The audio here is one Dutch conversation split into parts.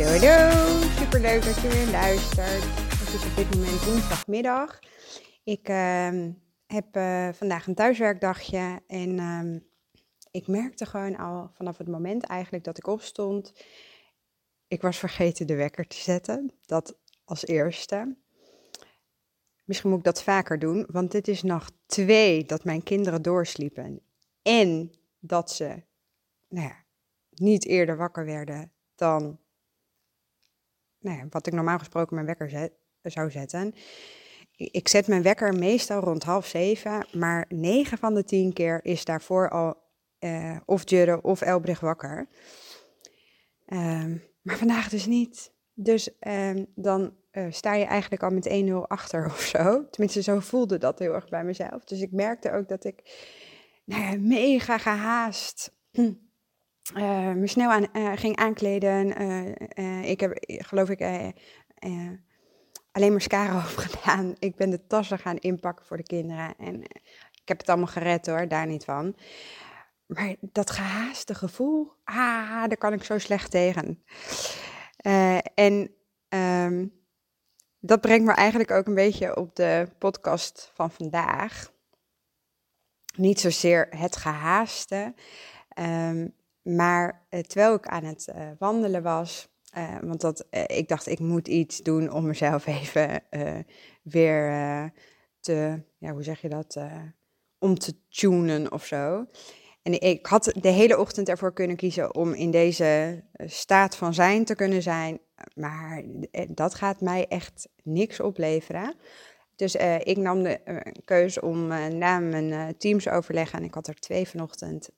Hallo, hallo. Super leuk dat je weer luistert. Het is op dit moment woensdagmiddag. Ik ehm, heb uh, vandaag een thuiswerkdagje en ehm, ik merkte gewoon al vanaf het moment eigenlijk dat ik opstond. Ik was vergeten de wekker te zetten. Dat als eerste. Misschien moet ik dat vaker doen, want dit is nacht twee dat mijn kinderen doorsliepen. En dat ze nou ja, niet eerder wakker werden dan nou wat ik normaal gesproken mijn wekker zet, zou zetten. Ik zet mijn wekker meestal rond half zeven, maar negen van de tien keer is daarvoor al uh, of Jurre of Elbrich wakker. Uh, maar vandaag dus niet. Dus uh, dan uh, sta je eigenlijk al met 1-0 achter of zo. Tenminste, zo voelde dat heel erg bij mezelf. Dus ik merkte ook dat ik nou ja, mega gehaast uh, me snel aan, uh, ging aankleden. ik heb, geloof ik, alleen mascara over gedaan. Ik ben de tassen gaan inpakken voor de kinderen. En ik heb het allemaal gered hoor, daar niet van. Maar dat gehaaste gevoel, ah, daar kan ik zo slecht tegen. en um, dat brengt me eigenlijk ook een beetje op de podcast van vandaag. Niet zozeer het gehaaste, um, maar uh, terwijl ik aan het uh, wandelen was, uh, want dat, ik dacht ik moet iets doen om mezelf even weer te, ja, hoe zeg je dat, om te tunen of zo. En ik had de hele ochtend ervoor kunnen kiezen om in deze staat van zijn te kunnen zijn maar eh, dat gaat mij echt niks opleveren. Dus uh, ik nam de uh, keuze om uh, na mijn teamsoverleg, en ik had er twee vanochtend,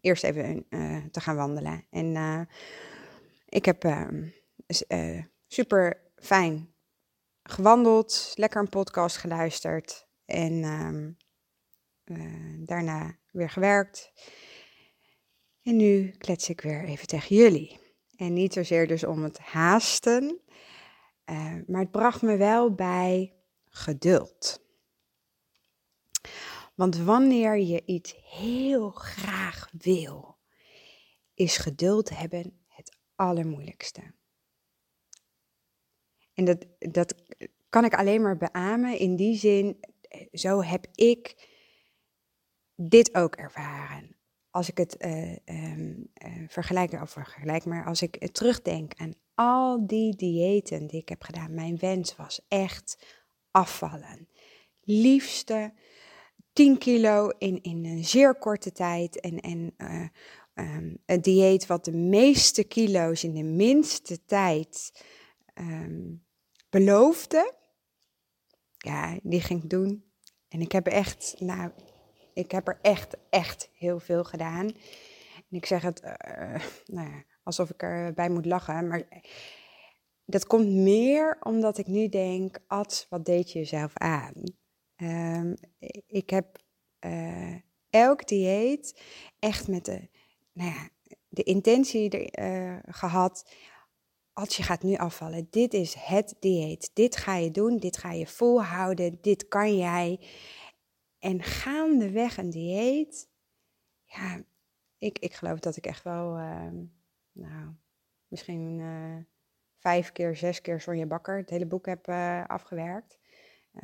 eerst even te gaan wandelen. En ik heb ehm, super fijn gewandeld, lekker een podcast geluisterd en ehm, daarna weer gewerkt. En nu klets ik weer even tegen jullie. En niet zozeer dus om het haasten, maar het bracht me wel bij geduld. Want wanneer je iets heel graag wil, is geduld hebben het allermoeilijkste. En dat, dat kan ik alleen maar beamen in die zin, zo heb ik dit ook ervaren als ik het uh, um, uh, vergelijk, of vergelijk maar als ik terugdenk aan al die diëten die ik heb gedaan, mijn wens was echt afvallen. Liefste 10 kilo in, in een zeer korte tijd en, en uh, een dieet wat de meeste kilo's in de minste tijd um, beloofde. Ja, die ging doen. En ik heb echt, nou, ik heb er echt, echt heel veel gedaan. En ik zeg het uh, nou ja, alsof ik erbij moet lachen, maar dat komt meer omdat ik nu denk, Ad, wat deed je jezelf aan? Um, ik heb uh, elk dieet echt met de, nou ja, de intentie er, uh, gehad. Als je gaat nu afvallen, dit is het dieet. Dit ga je doen, dit ga je volhouden, dit kan jij. En gaandeweg een dieet, ja, ik, ik geloof dat ik echt wel, uh, nou, misschien uh, vijf keer, zes keer Sonja Bakker het hele boek heb uh, afgewerkt.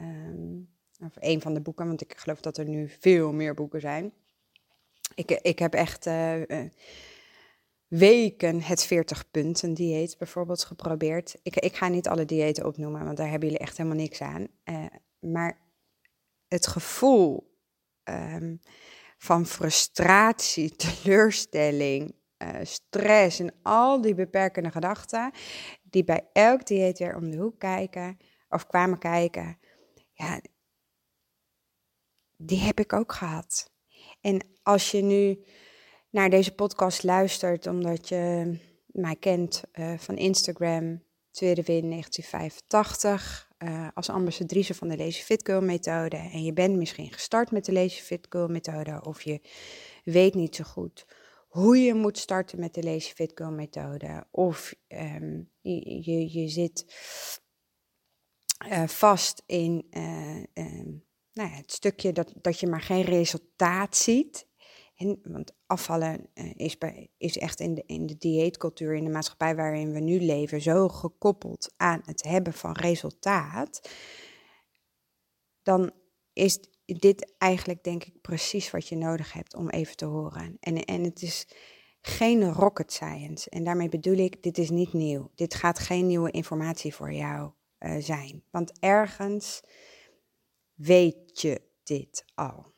Um, of een van de boeken, want ik geloof dat er nu veel meer boeken zijn. Ik, ik heb echt uh, weken het 40 punten dieet bijvoorbeeld geprobeerd. Ik, ik ga niet alle diëten opnoemen, want daar hebben jullie echt helemaal niks aan. maar het gevoel um, van frustratie, teleurstelling, stress en al die beperkende gedachten die bij elk dieet weer om de hoek kijken of kwamen kijken, ja, die heb ik ook gehad. En als je nu naar deze podcast luistert omdat je mij kent uh, van Instagram, Tweede Win 1985, uh, als ambassadrice van de Lazy Fit methode. En je bent misschien gestart met de Lazy Fit methode of je weet niet zo goed hoe je moet starten met de Lazy Fit Girl methode. Of um, je, je, zit uh, vast in um, nou ja, het stukje dat, dat je maar geen resultaat ziet. En, want afvallen uh, is, bij, is echt in de, in de dieetcultuur, in de maatschappij waarin we nu leven, zo gekoppeld aan het hebben van resultaat. Dan is dit eigenlijk, denk ik, precies wat je nodig hebt om even te horen. En, en het is geen rocket science. En daarmee bedoel ik, dit is niet nieuw. Dit gaat geen nieuwe informatie voor jou uh, zijn. Want ergens weet je dit al.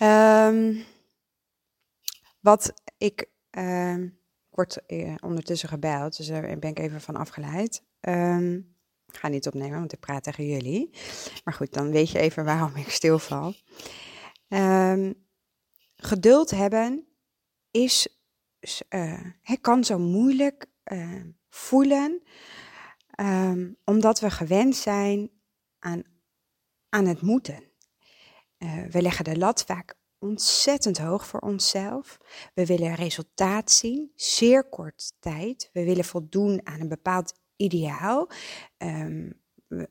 Um, wat ik. Uh, word uh, ondertussen gebeld, dus daar ben ik even van afgeleid. Um, ga niet opnemen, want ik praat tegen jullie. Maar goed, dan weet je even waarom ik stilval. Um, geduld hebben is, het kan zo moeilijk uh, voelen, um, omdat we gewend zijn aan, aan het moeten. Uh, we leggen de lat vaak ontzettend hoog voor onszelf. We willen resultaat zien, zeer kort tijd. We willen voldoen aan een bepaald ideaal. Um,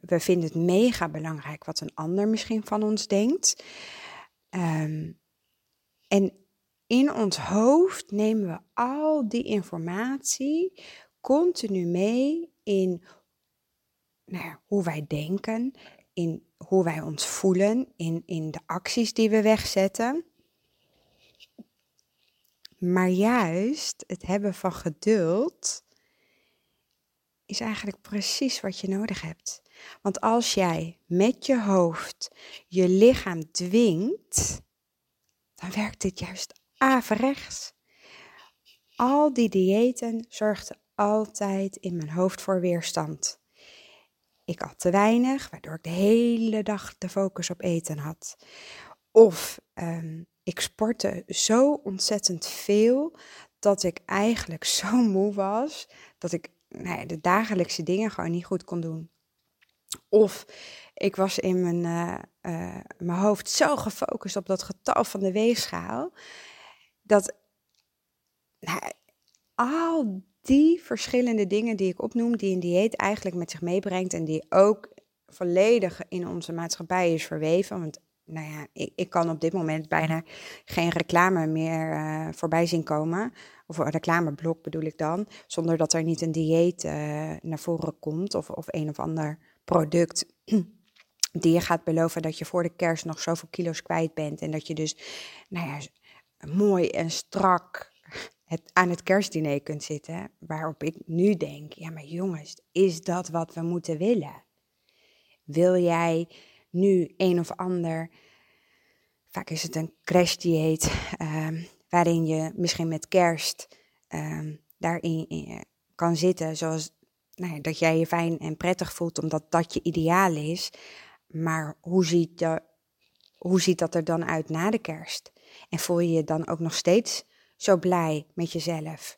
we vinden het mega belangrijk wat een ander misschien van ons denkt. Um, en in ons hoofd nemen we al die informatie continu mee in nou ja, hoe wij denken, in hoe wij ons voelen, in, in de acties die we wegzetten. Maar juist het hebben van geduld is eigenlijk precies wat je nodig hebt. Want als jij met je hoofd je lichaam dwingt, dan werkt dit juist averechts. Al die diëten zorgden altijd in mijn hoofd voor weerstand. Ik at te weinig, waardoor ik de hele dag de focus op eten had. Of um, ik sportte zo ontzettend veel dat ik eigenlijk zo moe was dat ik nou ja, de dagelijkse dingen gewoon niet goed kon doen. Of ik was in mijn, uh, uh, mijn hoofd zo gefocust op dat getal van de weegschaal, dat nou, al die verschillende dingen die ik opnoem, die een dieet eigenlijk met zich meebrengt en die ook volledig in onze maatschappij is verweven. Want nou ja, ik, ik kan op dit moment bijna geen reclame meer uh, voorbij zien komen. Of een reclameblok bedoel ik dan. Zonder dat er niet een dieet uh, naar voren komt of, of een of ander product. Die je gaat beloven dat je voor de kerst nog zoveel kilo's kwijt bent. En dat je dus, nou ja, mooi en strak het, aan het kerstdiner kunt zitten. Waarop ik nu denk, ja maar jongens, is dat wat we moeten willen? Wil jij nu een of ander, vaak is het een crashdieet, um, waarin je misschien met kerst um, daarin in, kan zitten, zoals nou ja, dat jij je fijn en prettig voelt, omdat dat je ideaal is. Maar hoe ziet, de, hoe ziet dat er dan uit na de kerst? En voel je je dan ook nog steeds zo blij met jezelf.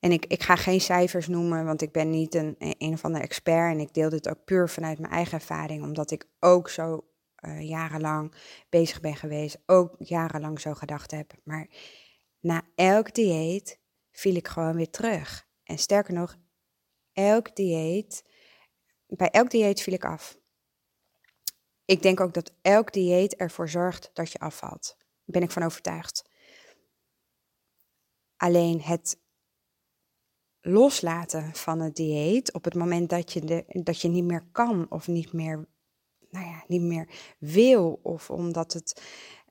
En ik, ik ga geen cijfers noemen, want ik ben niet een, een of ander expert. En ik deel dit ook puur vanuit mijn eigen ervaring, omdat ik ook zo uh, jarenlang bezig ben geweest. Ook jarenlang zo gedacht heb. Maar na elk dieet viel ik gewoon weer terug. En sterker nog, elk dieet, bij elk dieet viel ik af. Ik denk ook dat elk dieet ervoor zorgt dat je afvalt. Daar ben ik van overtuigd. Alleen het loslaten van het dieet op het moment dat je, de, dat je niet meer kan of niet meer, nou ja, niet meer wil of omdat het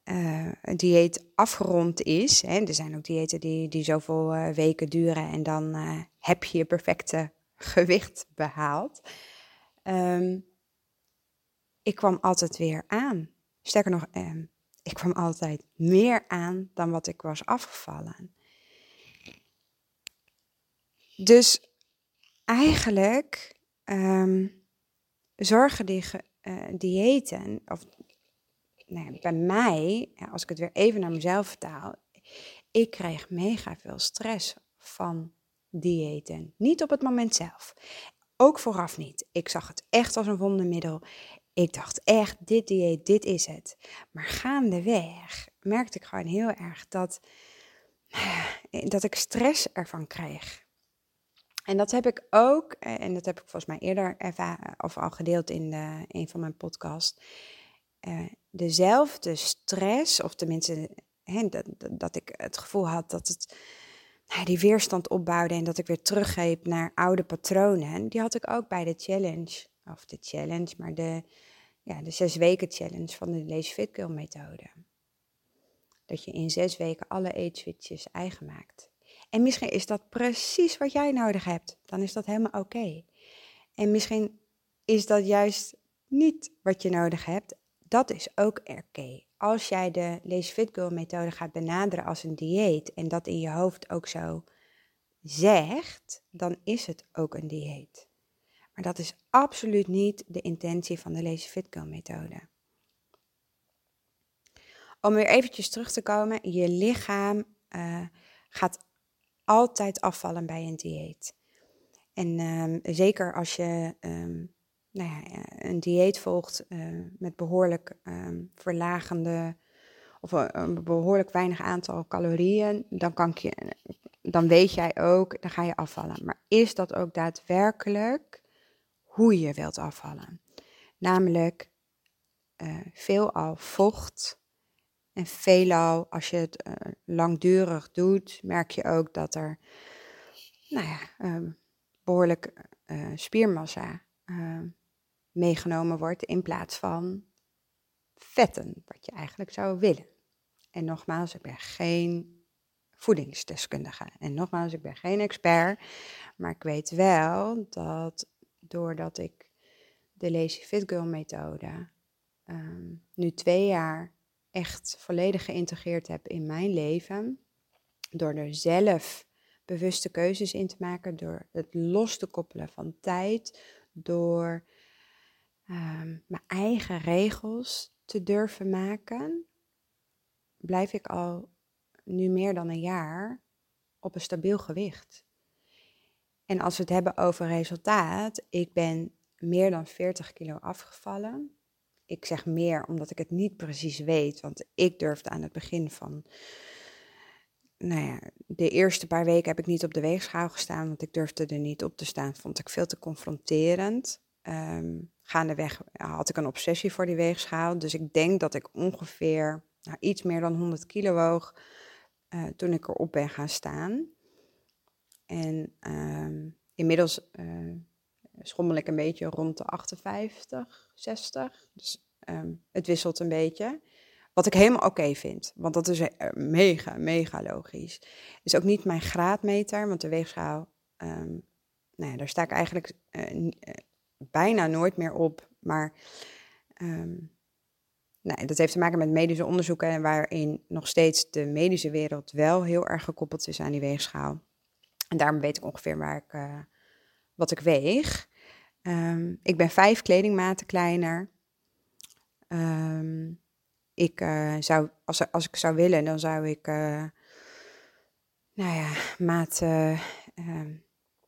uh, dieet afgerond is. Hè. Er zijn ook diëten die, die zoveel uh, weken duren en dan uh, heb je je perfecte gewicht behaald. Um, ik kwam altijd weer aan. Sterker nog, um, ik kwam altijd meer aan dan wat ik was afgevallen. Dus eigenlijk um, zorgen die uh, diëten, of nou ja, bij mij, als ik het weer even naar mezelf vertaal, ik kreeg mega veel stress van diëten. Niet op het moment zelf. Ook vooraf niet. Ik zag het echt als een wondermiddel. Ik dacht echt, dit dieet, dit is het. Maar gaandeweg merkte ik gewoon heel erg dat, dat ik stress ervan kreeg. En dat heb ik ook, eh, en dat heb ik volgens mij eerder ervaren, of al gedeeld in de, een van mijn podcasts. Uh, dezelfde stress, of tenminste hè, dat, dat ik het gevoel had dat het die weerstand opbouwde en dat ik weer teruggreep naar oude patronen. Die had ik ook bij de challenge, of de challenge, maar de, ja, de zes weken challenge van de Lees Fit Girl methode. Dat je in zes weken alle eetswitches eigen maakt. En misschien is dat precies wat jij nodig hebt. Dan is dat helemaal oké. En misschien is dat juist niet wat je nodig hebt. Dat is ook oké. Als jij de Lazy Fit Girl methode gaat benaderen als een dieet en dat in je hoofd ook zo zegt, dan is het ook een dieet. Maar dat is absoluut niet de intentie van de Lazy Fit Girl methode. Om weer eventjes terug te komen, je lichaam uh, gaat altijd afvallen bij een dieet. En um, zeker als je um, nou ja, een dieet volgt uh, met behoorlijk um, verlagende of een behoorlijk weinig aantal calorieën, dan, kan je, dan weet jij ook, dan ga je afvallen. Maar is dat ook daadwerkelijk hoe je wilt afvallen? Namelijk veelal vocht, en veelal, als je het uh, langdurig doet, merk je ook dat er nou ja, uh, behoorlijk uh, spiermassa meegenomen wordt in plaats van vetten, wat je eigenlijk zou willen. En nogmaals, ik ben geen voedingsdeskundige. En nogmaals, ik ben geen expert, maar ik weet wel dat doordat ik de Lazy Fit Girl methode um, nu twee jaar echt volledig geïntegreerd heb in mijn leven. Door er zelf bewuste keuzes in te maken, door het los te koppelen van tijd, door um, mijn eigen regels te durven maken, blijf ik al nu meer dan een jaar op een stabiel gewicht. En als we het hebben over resultaat, ik ben meer dan 40 kilo afgevallen ik zeg meer omdat ik het niet precies weet. Want ik durfde aan het begin van. Nou ja, de eerste paar weken heb ik niet op de weegschaal gestaan, want ik durfde er niet op te staan. Vond ik veel te confronterend. Um, gaandeweg had ik een obsessie voor die weegschaal. Dus ik denk dat ik ongeveer nou, iets meer dan 100 kilo woog uh, toen ik erop ben gaan staan. En um, inmiddels uh, schommel ik een beetje rond de 58, 60. Dus um, het wisselt een beetje. Wat ik helemaal oké vind, want dat is eh, mega, mega logisch. Is ook niet mijn graadmeter, want de weegschaal, um, nou ja, daar sta ik eigenlijk uh, bijna nooit meer op. Maar um, nou, dat heeft te maken met medische onderzoeken, waarin nog steeds de medische wereld wel heel erg gekoppeld is aan die weegschaal. En daarom weet ik ongeveer waar ik, wat ik weeg. Um, ik ben vijf kledingmaten kleiner. Um, ik uh, zou, als, als ik zou willen, dan zou ik, uh, nou ja, maat uh,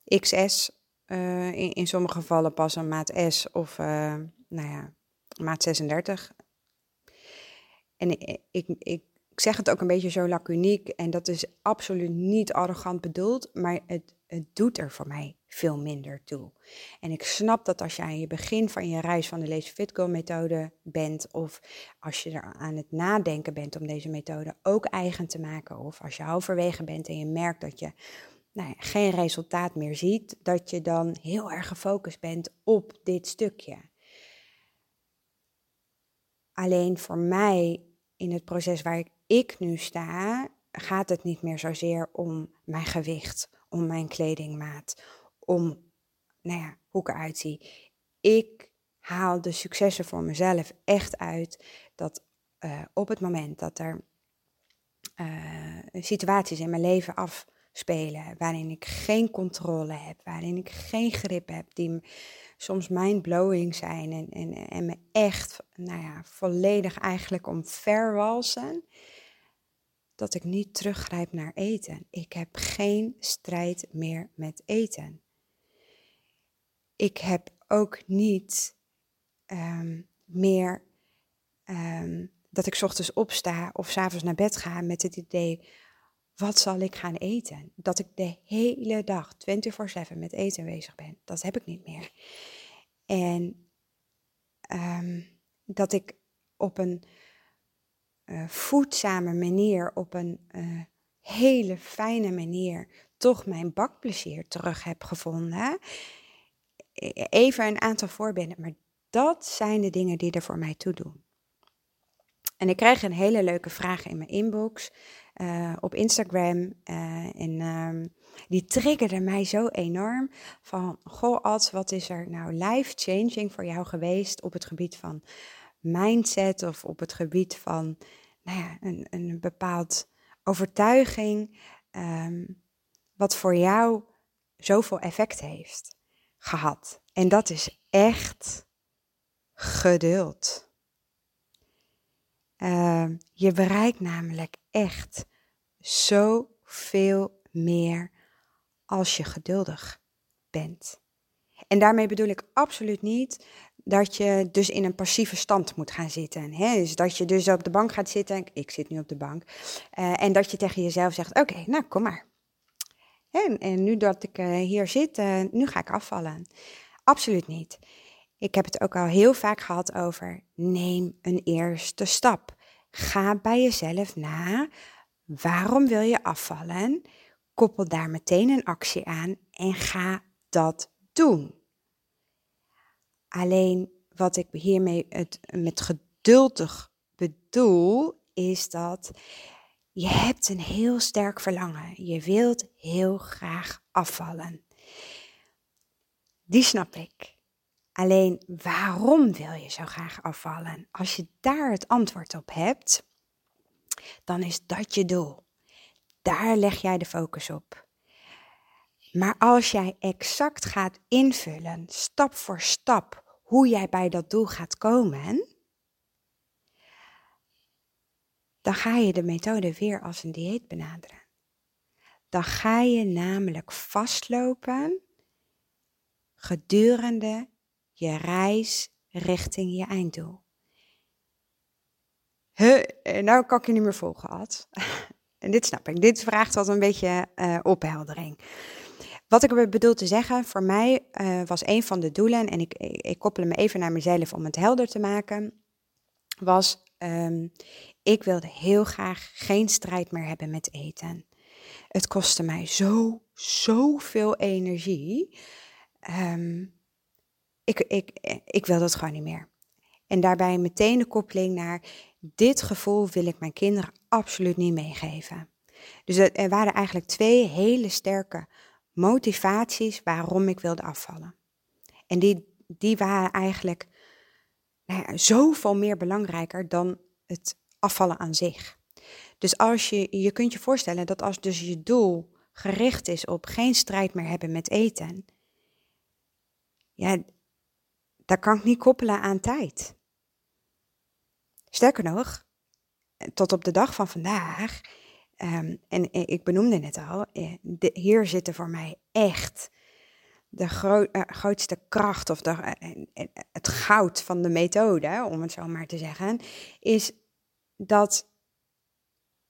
XS in, in sommige gevallen passen, maat S of, nou ja, maat 36. En ik, ik, ik ik zeg het ook een beetje zo lacuniek en dat is absoluut niet arrogant bedoeld, maar het, het doet er voor mij veel minder toe. En ik snap dat als je aan je begin van je reis van de Lazy Fit Girl methode bent, of als je er aan het nadenken bent om deze methode ook eigen te maken, of als je halverwege bent en je merkt dat je nou ja, geen resultaat meer ziet, dat je dan heel erg gefocust bent op dit stukje. Alleen voor mij in het proces waar ik nu sta, gaat het niet meer zozeer om mijn gewicht, om mijn kledingmaat, om nou ja, hoe ik eruit zie. Ik haal de successen voor mezelf echt uit dat uh, op het moment dat er uh, situaties in mijn leven af spelen, waarin ik geen controle heb, waarin ik geen grip heb, die soms mindblowing zijn en, en, en me echt, nou ja, volledig eigenlijk omverwalsen, dat ik niet teruggrijp naar eten. Ik heb geen strijd meer met eten. Ik heb ook niet um, meer um, dat ik ochtends opsta of s'avonds naar bed ga met het idee, wat zal ik gaan eten? Dat ik de hele dag 24/7 met eten bezig ben. Dat heb ik niet meer. En um, dat ik op een uh, voedzame manier, op een uh, hele fijne manier, toch mijn bakplezier terug heb gevonden. Even een aantal voorbeelden, maar dat zijn de dingen die er voor mij toe doen. En ik krijg een hele leuke vraag in mijn inbox uh, op Instagram. Uh, en um, die triggerde mij zo enorm. Van, goh Ad, wat is er nou life-changing voor jou geweest op het gebied van mindset of op het gebied van nou ja, een, een bepaald overtuiging, um, wat voor jou zoveel effect heeft gehad. En dat is echt geduld. Uh, je bereikt namelijk echt zoveel meer als je geduldig bent. En daarmee bedoel ik absoluut niet dat je dus in een passieve stand moet gaan zitten. Hè? Dus dat je dus op de bank gaat zitten, ik zit nu op de bank, uh, en dat je tegen jezelf zegt, oké, nou kom maar. En, en nu dat ik uh, hier zit, uh, nu ga ik afvallen. Absoluut niet. Ik heb het ook al heel vaak gehad over neem een eerste stap. Ga bij jezelf na. Waarom wil je afvallen? Koppel daar meteen een actie aan en ga dat doen. Alleen wat ik hiermee het, met geduldig bedoel, is dat je hebt een heel sterk verlangen. Je wilt heel graag afvallen. Die snap ik. Alleen waarom wil je zo graag afvallen? Als je daar het antwoord op hebt, dan is dat je doel. Daar leg jij de focus op. Maar als jij exact gaat invullen, stap voor stap, hoe jij bij dat doel gaat komen, dan ga je de methode weer als een dieet benaderen. Dan ga je namelijk vastlopen gedurende je reis richting je einddoel. Huh, eh, nou kan ik je niet meer volgen, Ad. en dit snap ik. Dit vraagt wat een beetje uh, opheldering. Wat ik bedoel te zeggen, voor mij uh, was een van de doelen, en ik, ik koppel me even naar mezelf om het helder te maken, was um, ik wilde heel graag geen strijd meer hebben met eten. Het kostte mij zo, zoveel energie. Um, ik, ik, ik wil dat gewoon niet meer. En daarbij meteen de koppeling naar dit gevoel wil ik mijn kinderen absoluut niet meegeven. Dus er waren eigenlijk twee hele sterke motivaties waarom ik wilde afvallen. En die, die waren eigenlijk nou zoveel meer belangrijker dan het afvallen aan zich. Dus als je, je kunt je voorstellen dat als dus je doel gericht is op geen strijd meer hebben met eten, ja, daar kan ik niet koppelen aan tijd. Sterker nog, tot op de dag van vandaag, um, en ik benoemde het al, eh, de, hier zitten voor mij echt de uh, grootste kracht of de, uh, het goud van de methode, om het zo maar te zeggen, is dat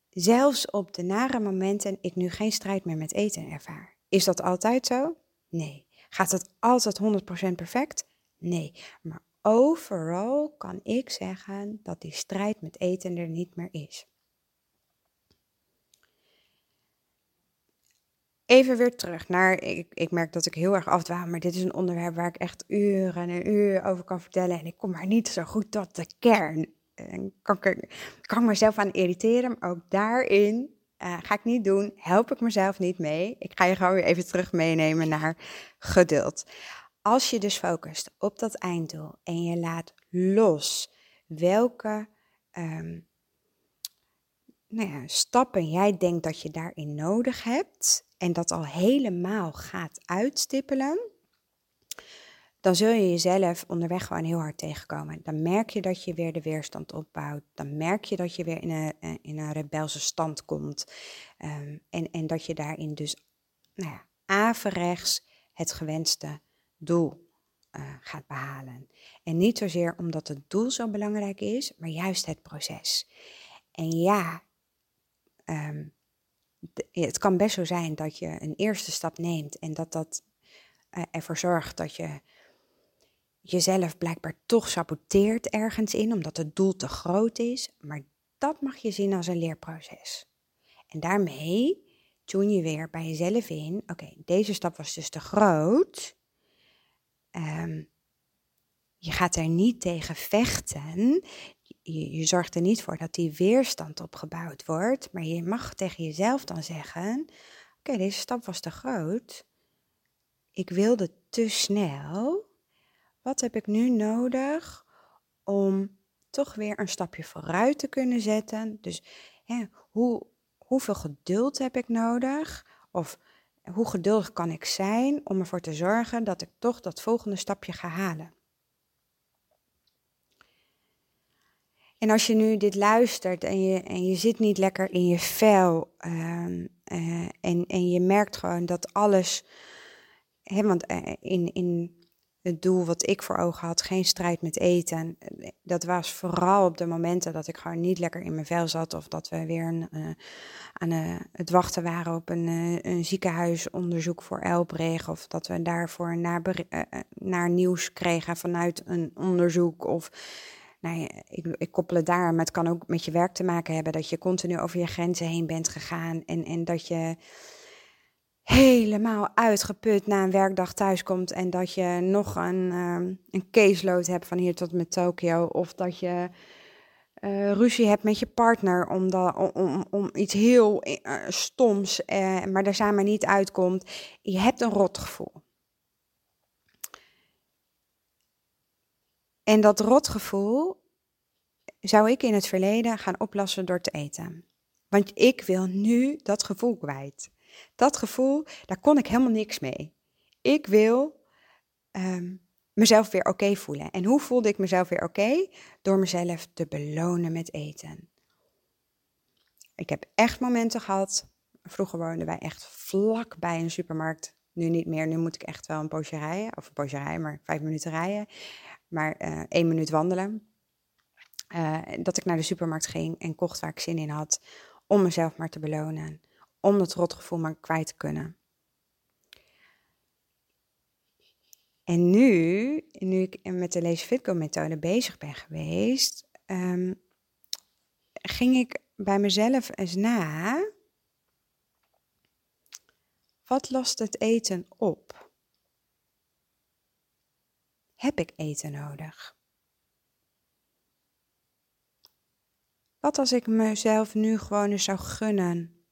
zelfs op de nare momenten ik nu geen strijd meer met eten ervaar. Is dat altijd zo? Nee. Gaat het altijd 100% perfect? Nee, maar overal kan ik zeggen dat die strijd met eten er niet meer is. Even weer terug naar, ik, ik merk dat ik heel erg afdwaal, maar dit is een onderwerp waar ik echt uren en uren over kan vertellen. En ik kom maar niet zo goed tot de kern. En kan ik kan mezelf aan irriteren, maar ook daarin uh, ga ik niet doen, help ik mezelf niet mee. Ik ga je gewoon weer even terug meenemen naar geduld. Als je dus focust op dat einddoel en je laat los welke um, nou ja, stappen jij denkt dat je daarin nodig hebt, en dat al helemaal gaat uitstippelen, dan zul je jezelf onderweg gewoon heel hard tegenkomen. Dan merk je dat je weer de weerstand opbouwt. Dan merk je dat je weer in een, eh, in een rebelse stand komt. Ehm, en, en dat je daarin dus nou ja, averechts het gewenste doel uh, gaat behalen. En niet zozeer omdat het doel zo belangrijk is, maar juist het proces. En ja, ehm, het kan best zo zijn dat je een eerste stap neemt en dat dat uh, ervoor zorgt dat je jezelf blijkbaar toch saboteert ergens in, omdat het doel te groot is. Maar dat mag je zien als een leerproces. En daarmee tune je weer bij jezelf in: oké, deze stap was dus te groot. Um, je gaat er niet tegen vechten. Je, zorgt er niet voor dat die weerstand opgebouwd wordt. Maar je mag tegen jezelf dan zeggen: Oké, deze stap was te groot. Ik wilde te snel. Wat heb ik nu nodig om toch weer een stapje vooruit te kunnen zetten? Dus hoe, hoeveel geduld heb ik nodig? Of hoe geduldig kan ik zijn om ervoor te zorgen dat ik toch dat volgende stapje ga halen? En als je nu dit luistert en je, en je zit niet lekker in je vel uh, uh, en, en je merkt gewoon dat alles, hè, want uh, in, in het doel wat ik voor ogen had, geen strijd met eten. Dat was vooral op de momenten dat ik gewoon niet lekker in mijn vel zat. Of dat we weer een, aan het wachten waren op een, een ziekenhuisonderzoek voor Elbreg. Of dat we daarvoor naar, naar nieuws kregen vanuit een onderzoek. Of nou ik, ik koppel het daar, maar het kan ook met je werk te maken hebben. Dat je continu over je grenzen heen bent gegaan. En, en dat je helemaal uitgeput na een werkdag thuiskomt en dat je nog een, um, een caseload hebt van hier tot met Tokio. Of dat je uh, ruzie hebt met je partner om, om, om, iets heel uh, stoms, uh, maar daar samen niet uitkomt. Je hebt een rotgevoel. En dat rotgevoel zou ik in het verleden gaan oplossen door te eten. Want ik wil nu dat gevoel kwijt. Dat gevoel, daar kon ik helemaal niks mee. Ik wil um, mezelf weer oké voelen. En hoe voelde ik mezelf weer oké? Door mezelf te belonen met eten. Ik heb echt momenten gehad. Vroeger woonden wij echt vlak bij een supermarkt. Nu niet meer. Nu moet ik echt wel een poosje rijden. Of een poosje rijden, maar vijf minuten rijden. Maar uh, één minuut wandelen. Uh, dat ik naar de supermarkt ging en kocht waar ik zin in had. Om mezelf maar te belonen om dat rotgevoel maar kwijt te kunnen. En nu, nu ik met de Lazy Fitco methode bezig ben geweest, um, ging ik bij mezelf eens na. Wat lost het eten op? Heb ik eten nodig? Wat als ik mezelf nu gewoon eens zou gunnen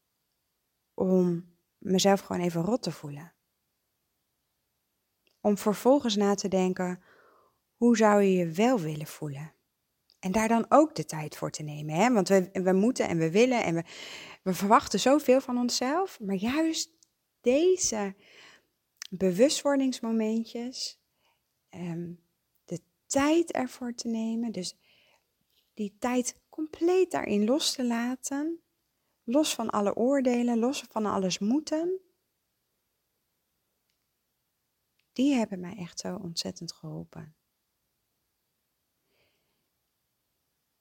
om mezelf gewoon even rot te voelen. Om vervolgens na te denken, hoe zou je je wel willen voelen? En daar dan ook de tijd voor te nemen. Hè? Want we, we moeten en we willen en we, we verwachten zoveel van onszelf. Maar juist deze bewustwordingsmomentjes, um, de tijd ervoor te nemen, dus die tijd compleet daarin los te laten, Los van alle oordelen, los van alles moeten. Die hebben mij echt zo ontzettend geholpen.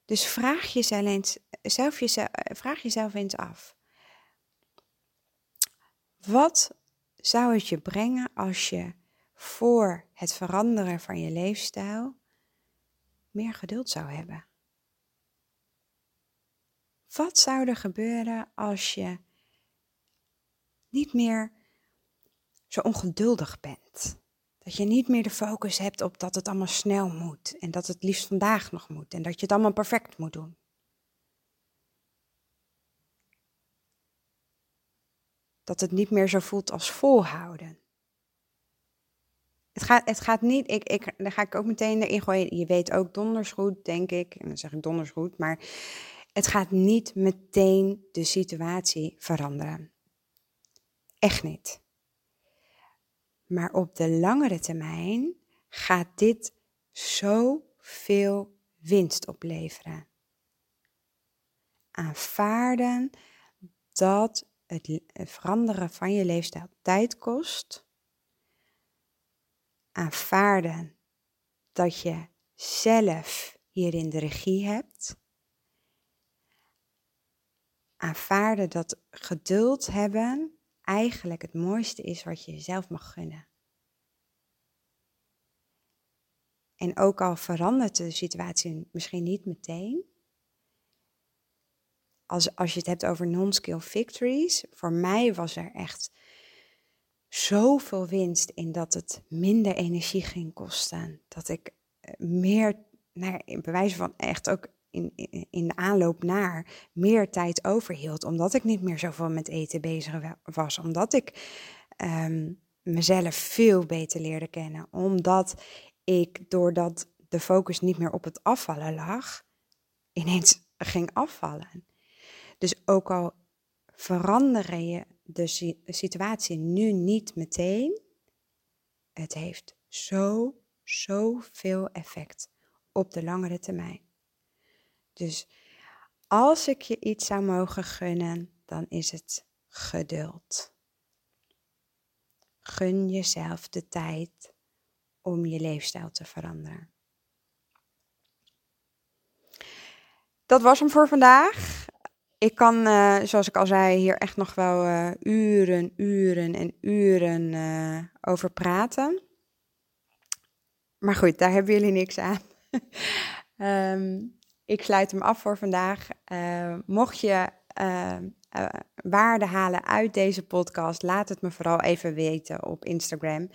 Dus vraag jezelf eens, zelf jezelf, vraag jezelf eens af. Wat zou het je brengen als je voor het veranderen van je leefstijl meer geduld zou hebben? Wat zou er gebeuren als je niet meer zo ongeduldig bent? Dat je niet meer de focus hebt op dat het allemaal snel moet en dat het liefst vandaag nog moet en dat je het allemaal perfect moet doen. Dat het niet meer zo voelt als volhouden. Het gaat, het gaat niet, ik, ik, daar ga ik ook meteen erin gooien. Je weet ook donders goed, denk ik. En dan zeg ik donders goed, maar het gaat niet meteen de situatie veranderen. Echt niet. Maar op de langere termijn gaat dit zoveel winst opleveren. Aanvaarden dat het veranderen van je leefstijl tijd kost. Aanvaarden dat je zelf hierin de regie hebt. Aanvaarden dat geduld hebben eigenlijk het mooiste is wat je jezelf mag gunnen. En ook al verandert de situatie misschien niet meteen, als, als je het hebt over non-skill victories, voor mij was er echt zoveel winst in dat het minder energie ging kosten. Dat ik eh, meer, naar, in bewijzen van echt ook in, in, in, de aanloop naar, meer tijd overhield. Omdat ik niet meer zoveel met eten bezig was. Omdat ik ehm, mezelf veel beter leerde kennen. Omdat ik, doordat de focus niet meer op het afvallen lag, ineens ging afvallen. Dus ook al verander je de situatie nu niet meteen, het heeft zo, zoveel effect op de langere termijn. Dus als ik je iets zou mogen gunnen, dan is het geduld. Gun jezelf de tijd om je leefstijl te veranderen. Dat was hem voor vandaag. Ik kan, uh, zoals ik al zei, hier echt nog wel uh, uren, uren en uren uh, over praten. Maar goed, daar hebben jullie niks aan. um, ik sluit hem af voor vandaag. mocht je waarde halen uit deze podcast, laat het me vooral even weten op Instagram.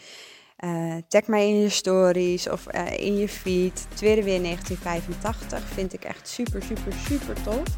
Tag mij in je stories of in je feed. Tweede weer 1985 vind ik echt super, super, super tof.